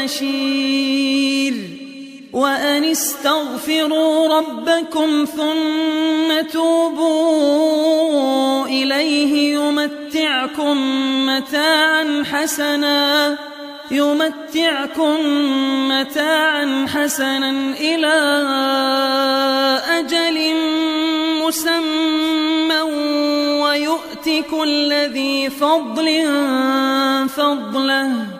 وبشير وأن استغفروا ربكم ثم توبوا إليه يمتعكم متاعا حسنا يمتعكم متاعا حسنا إلى أجل مسمى ويؤت كل ذي فضل فضله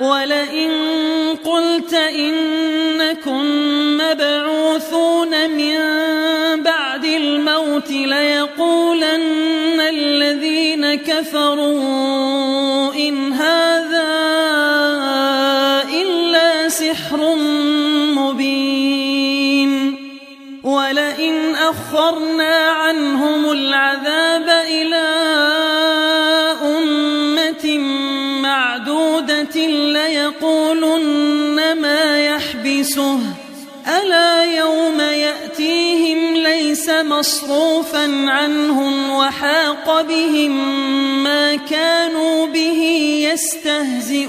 ولئن قلت إنكم مبعوثون من بعد الموت ليقولن الذين كفروا إن هذا ليقولن ما يحبسه ألا يوم يأتيهم ليس مصروفا عنهم وحاق بهم ما كانوا به يستهزئون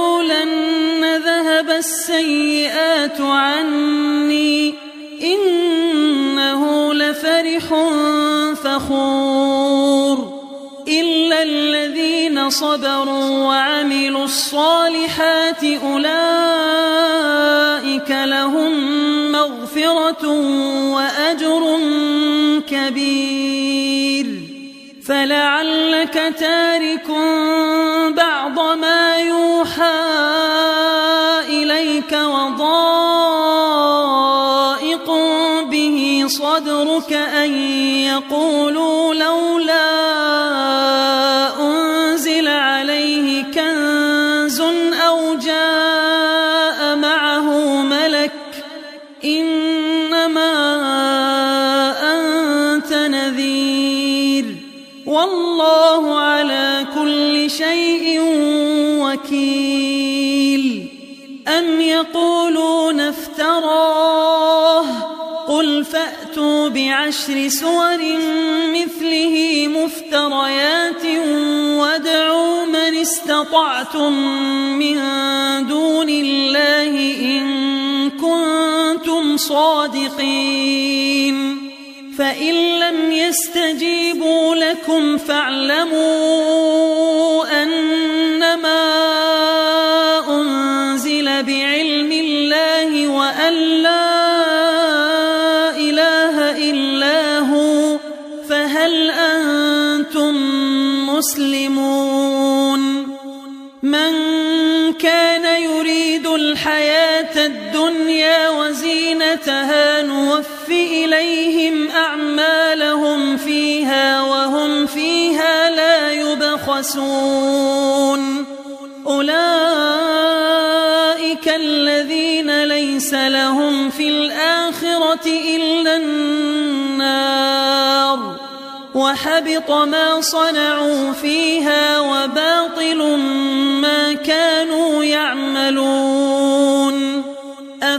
السيئات عني إنه لفرح فخور إلا الذين صبروا وعملوا الصالحات أولئك لهم مغفرة وأجر كبير فلعلك تارك بعض ما يوحى بعشر سور مثله مفتريات وادعوا من استطعتم من دون الله إن كنتم صادقين. فإن لم يستجيبوا لكم فاعلموا أنما وزينتها نوفي إليهم أعمالهم فيها وهم فيها لا يبخسون. أولئك الذين ليس لهم في الآخرة إلا النار. وحبط ما صنعوا فيها وباطل ما كانوا يعملون.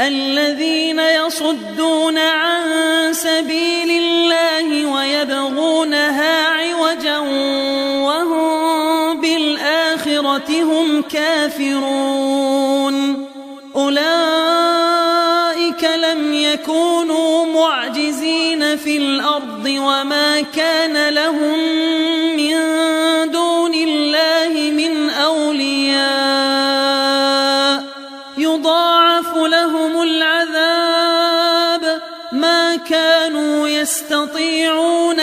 الذين يصدون عن سبيل الله ويبغونها عوجا وهم بالآخرة هم كافرون. أولئك لم يكونوا معجزين في الأرض وما كان لهم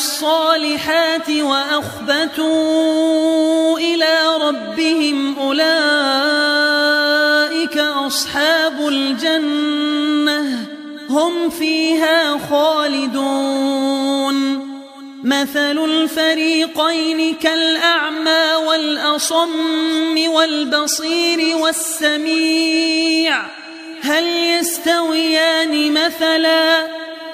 الصالحات وأخبتوا إلى ربهم أولئك أصحاب الجنة هم فيها خالدون. مثل الفريقين كالأعمى والأصم والبصير والسميع هل يستويان مثلا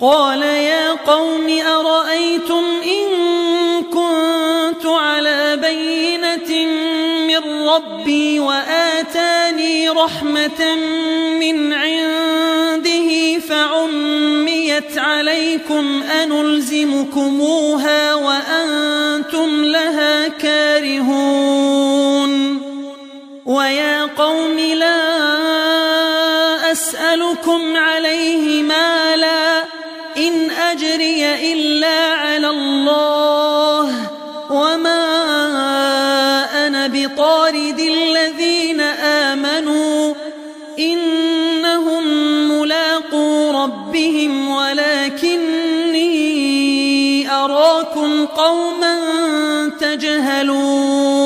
قال يا قوم أرأيتم إن كنت على بينة من ربي وآتاني رحمة من عنده فعميت عليكم أنلزمكموها وأنتم لها كارهون ويا قوم لا أسألكم عليه أجري إلا على الله وما أنا بطارد الذين آمنوا إنهم ملاقو ربهم ولكني أراكم قوما تجهلون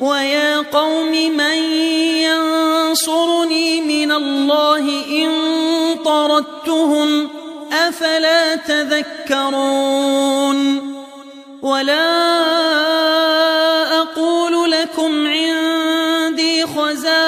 ويا قوم من ينصرني من الله إن طردتهم أفلا تذكرون ولا أقول لكم عندي خزائن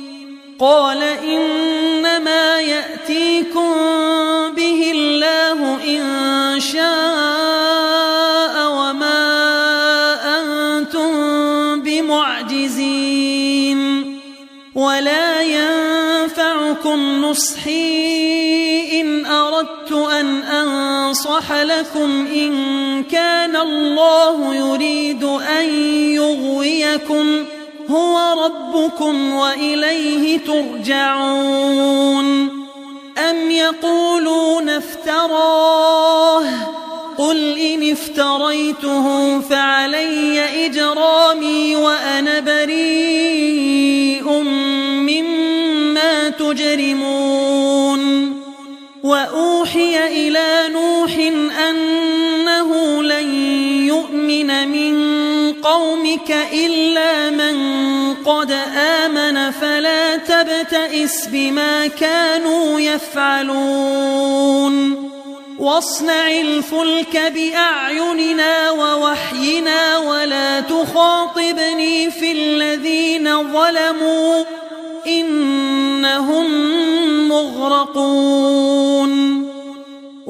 قال إنما يأتيكم به الله إن شاء وما أنتم بمعجزين ولا ينفعكم نصحي إن أردت أن أنصح لكم إن كان الله يريد أن يغويكم هو ربكم وإليه ترجعون. أم يقولون افتراه؟ قل إن افتريته فعلي إجرامي وأنا بريء مما تجرمون. وأوحي إلى نوح أنه قومك إلا من قد آمن فلا تبتئس بما كانوا يفعلون. واصنع الفلك بأعيننا ووحينا ولا تخاطبني في الذين ظلموا إنهم مغرقون.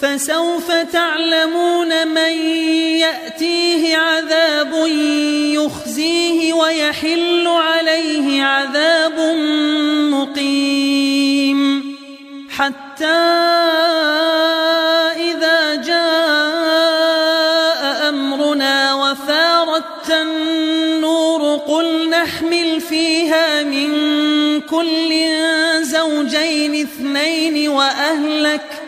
فسوف تعلمون من يأتيه عذاب يخزيه ويحل عليه عذاب مقيم. حتى إذا جاء أمرنا وفارت النور قل نحمل فيها من كل زوجين اثنين وأهلك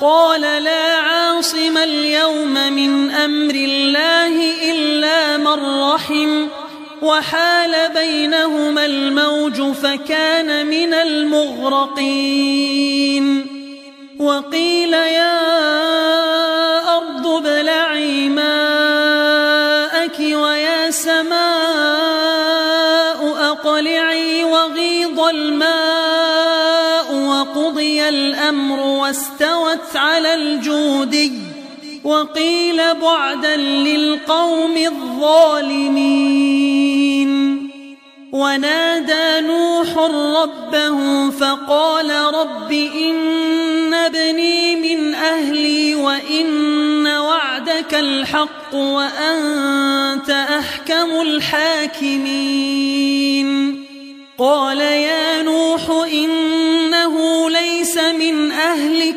قال لا عاصم اليوم من أمر الله إلا من رحم وحال بينهما الموج فكان من المغرقين وقيل يا على الجودي وقيل بعدا للقوم الظالمين. ونادى نوح ربه فقال رب إن ابني من أهلي وإن وعدك الحق وأنت أحكم الحاكمين. قال يا نوح إنه ليس من أهلك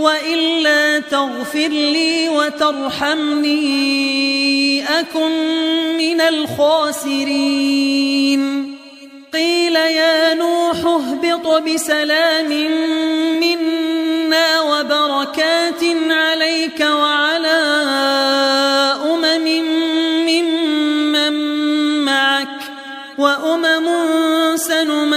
وإلا تغفر لي وترحمني أكن من الخاسرين. قيل يا نوح اهبط بسلام منا وبركات عليك وعلى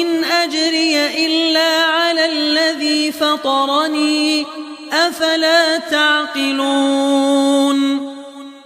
إن أجري إلا على الذي فطرني أفلا تعقلون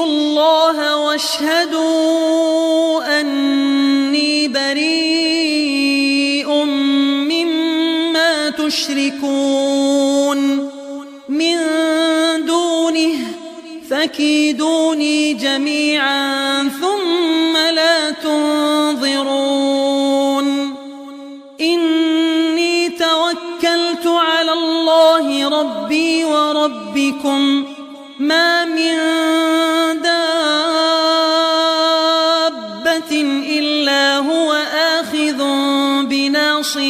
أشهد الله واشهدوا أني بريء مما تشركون. من دونه فكيدوني جميعا ثم لا تنظرون. إني توكلت على الله ربي وربكم. ما من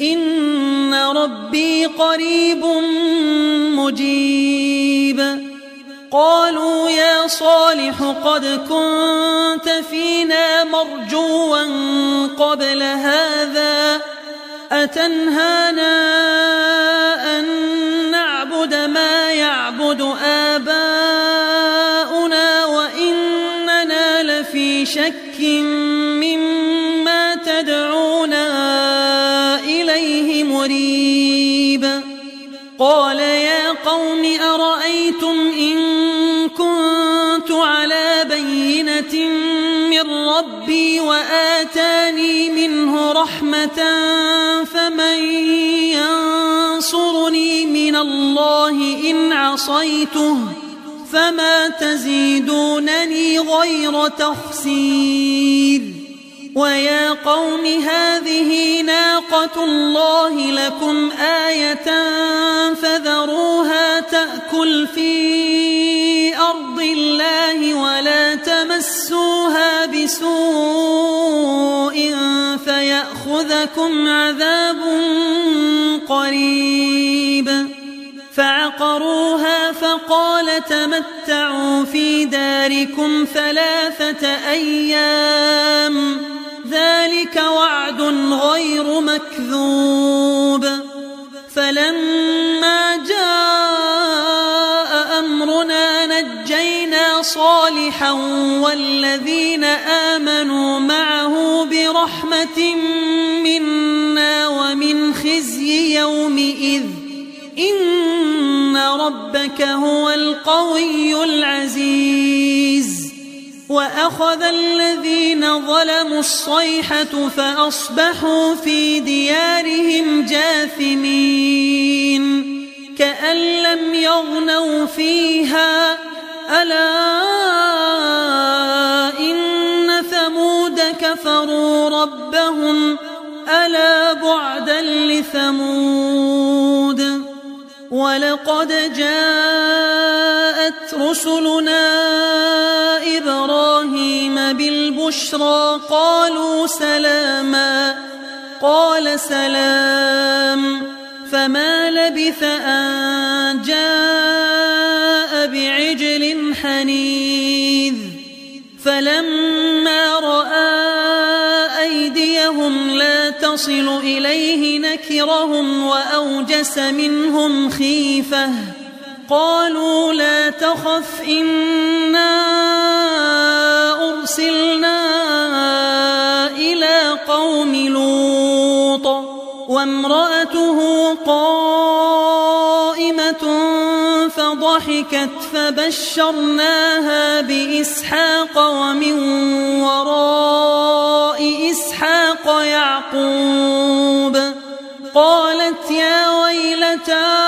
إن ربي قريب مجيب. قالوا يا صالح قد كنت فينا مرجوا قبل هذا أتنهانا وآتاني منه رحمة فمن ينصرني من الله إن عصيته فما تزيدونني غير تخسير. ويا قوم هذه ناقة الله لكم آية فذروها تأكل في أرض الله ولا تمسوها بسوء فيأخذكم عذاب قريب. فعقروها فقال تمتعوا في داركم ثلاثة أيام. ذلك وعد غير مكذوب. فلما جاء أمرنا نجينا صالحا والذين آمنوا معه برحمة منا ومن خزي يومئذ. إن ربك هو القوي العزيز. وأخذ الذين ظلموا الصيحة فأصبحوا في ديارهم جاثمين كأن لم يغنوا فيها ألا إن ثمود كفروا ربهم ألا بعدا لثمود ولقد جاءت رسلنا بالبشرى قالوا سلاما قال سلام فما لبث أن جاء بعجل حنيذ. فلما رأى أيديهم لا تصل إليه نكرهم وأوجس منهم خيفة قالوا لا تخف إنا أرسلنا إلى قوم لوط وامرأته قائمة فضحكت فبشرناها بإسحاق ومن وراء إسحاق يعقوب قالت يا ويلتى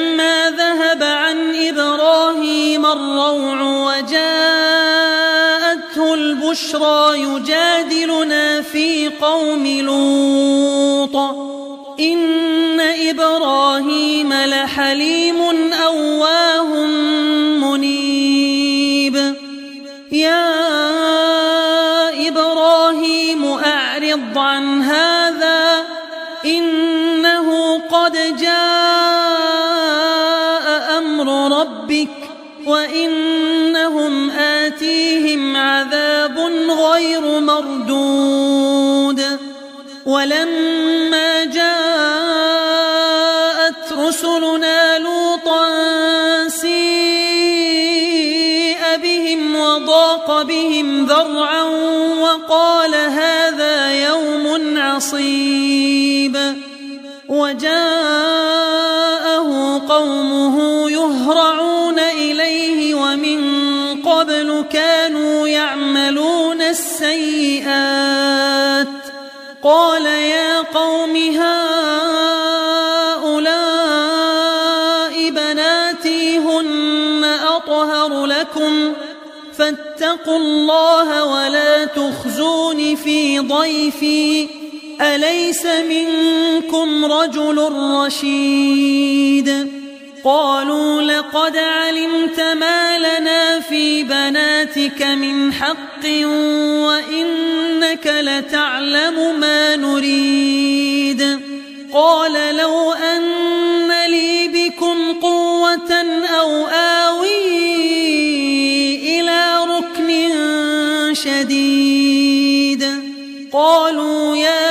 الروع وجاءته البشرى يجادلنا في قوم لوط. إن إبراهيم لحليم أواه ولما جاءت رسلنا لوطا سيء بهم وضاق بهم ذرعا وقال هذا يوم عصيب وجاءه قومه يهرعون إليه ومن قبل كانوا يعملون السيئات قال يا قوم هؤلاء بناتي هن أطهر لكم فاتقوا الله ولا تخزون في ضيفي أليس منكم رجل رشيد قالوا لقد علمت ما لنا في بناتك من حق وإنك لتعلم ما نريد. قال لو أن لي بكم قوة أو آوي إلى ركن شديد. قالوا يا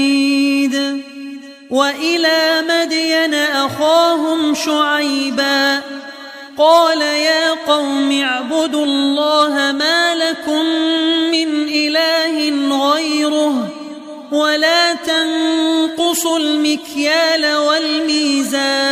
وإلى مدين أخاهم شعيبا قال يا قوم اعبدوا الله ما لكم من إله غيره ولا تنقصوا المكيال والميزان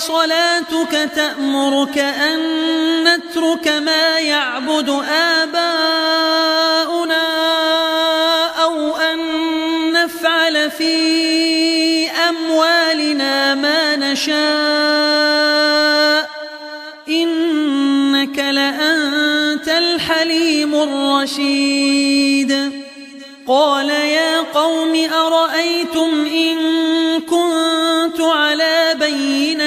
شعيب أصلاتك تأمرك أن نترك ما يعبد آباؤنا أو أن نفعل في أموالنا ما نشاء. إنك لأنت الحليم الرشيد. قال يا قوم أرأيتم إن كنت على بينة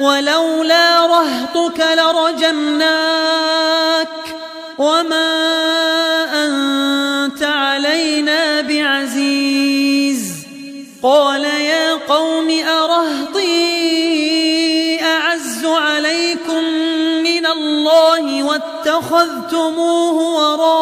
ولولا رهطك لرجمناك وما أنت علينا بعزيز قال يا قوم أرهطي أعز عليكم من الله واتخذتموه وراءكم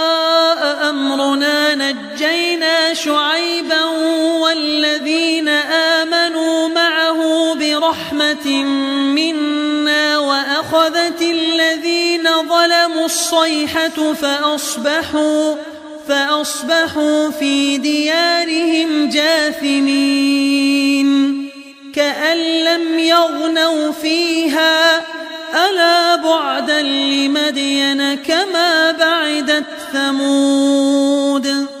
شعيبا والذين آمنوا معه برحمة منا وأخذت الذين ظلموا الصيحة فأصبحوا فأصبحوا في ديارهم جاثمين كأن لم يغنوا فيها ألا بعدا لمدين كما بعدت ثمود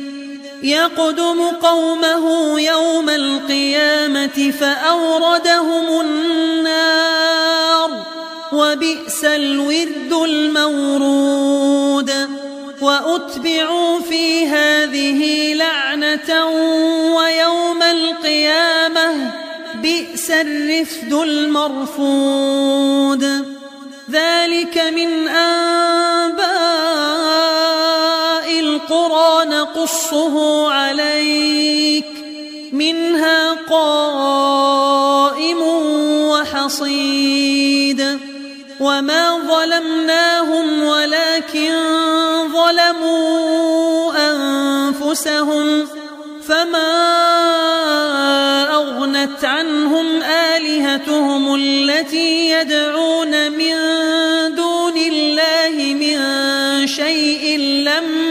يقدم قومه يوم القيامة فأوردهم النار وبئس الورد المورود وأتبعوا في هذه لعنة ويوم القيامة بئس الرفد المرفود ذلك من أنباء نقصه عليك منها قائم وحصيد. وما ظلمناهم ولكن ظلموا أنفسهم فما أغنت عنهم آلهتهم التي يدعون من دون الله من شيء لما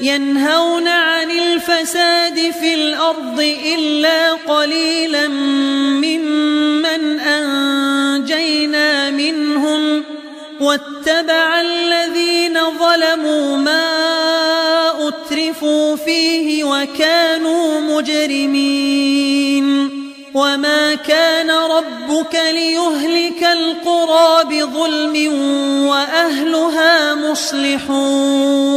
ينهون عن الفساد في الأرض إلا قليلا ممن أنجينا منهم واتبع الذين ظلموا ما أترفوا فيه وكانوا مجرمين وما كان ربك ليهلك القرى بظلم وأهلها مصلحون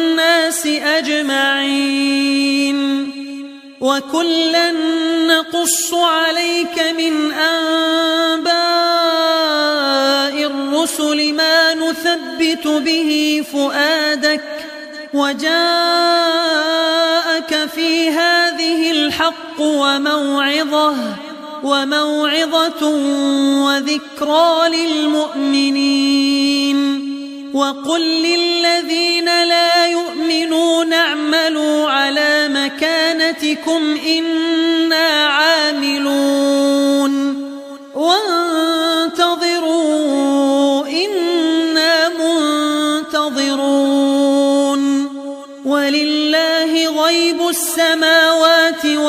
أجمعين. وكلا نقص عليك من أنباء الرسل ما نثبت به فؤادك وجاءك في هذه الحق وموعظة وموعظة وذكرى للمؤمنين. وقل للذين لا يؤمنون اعملوا على مكانتكم إنا عاملون. وانتظروا إنا منتظرون. ولله غيب السماوات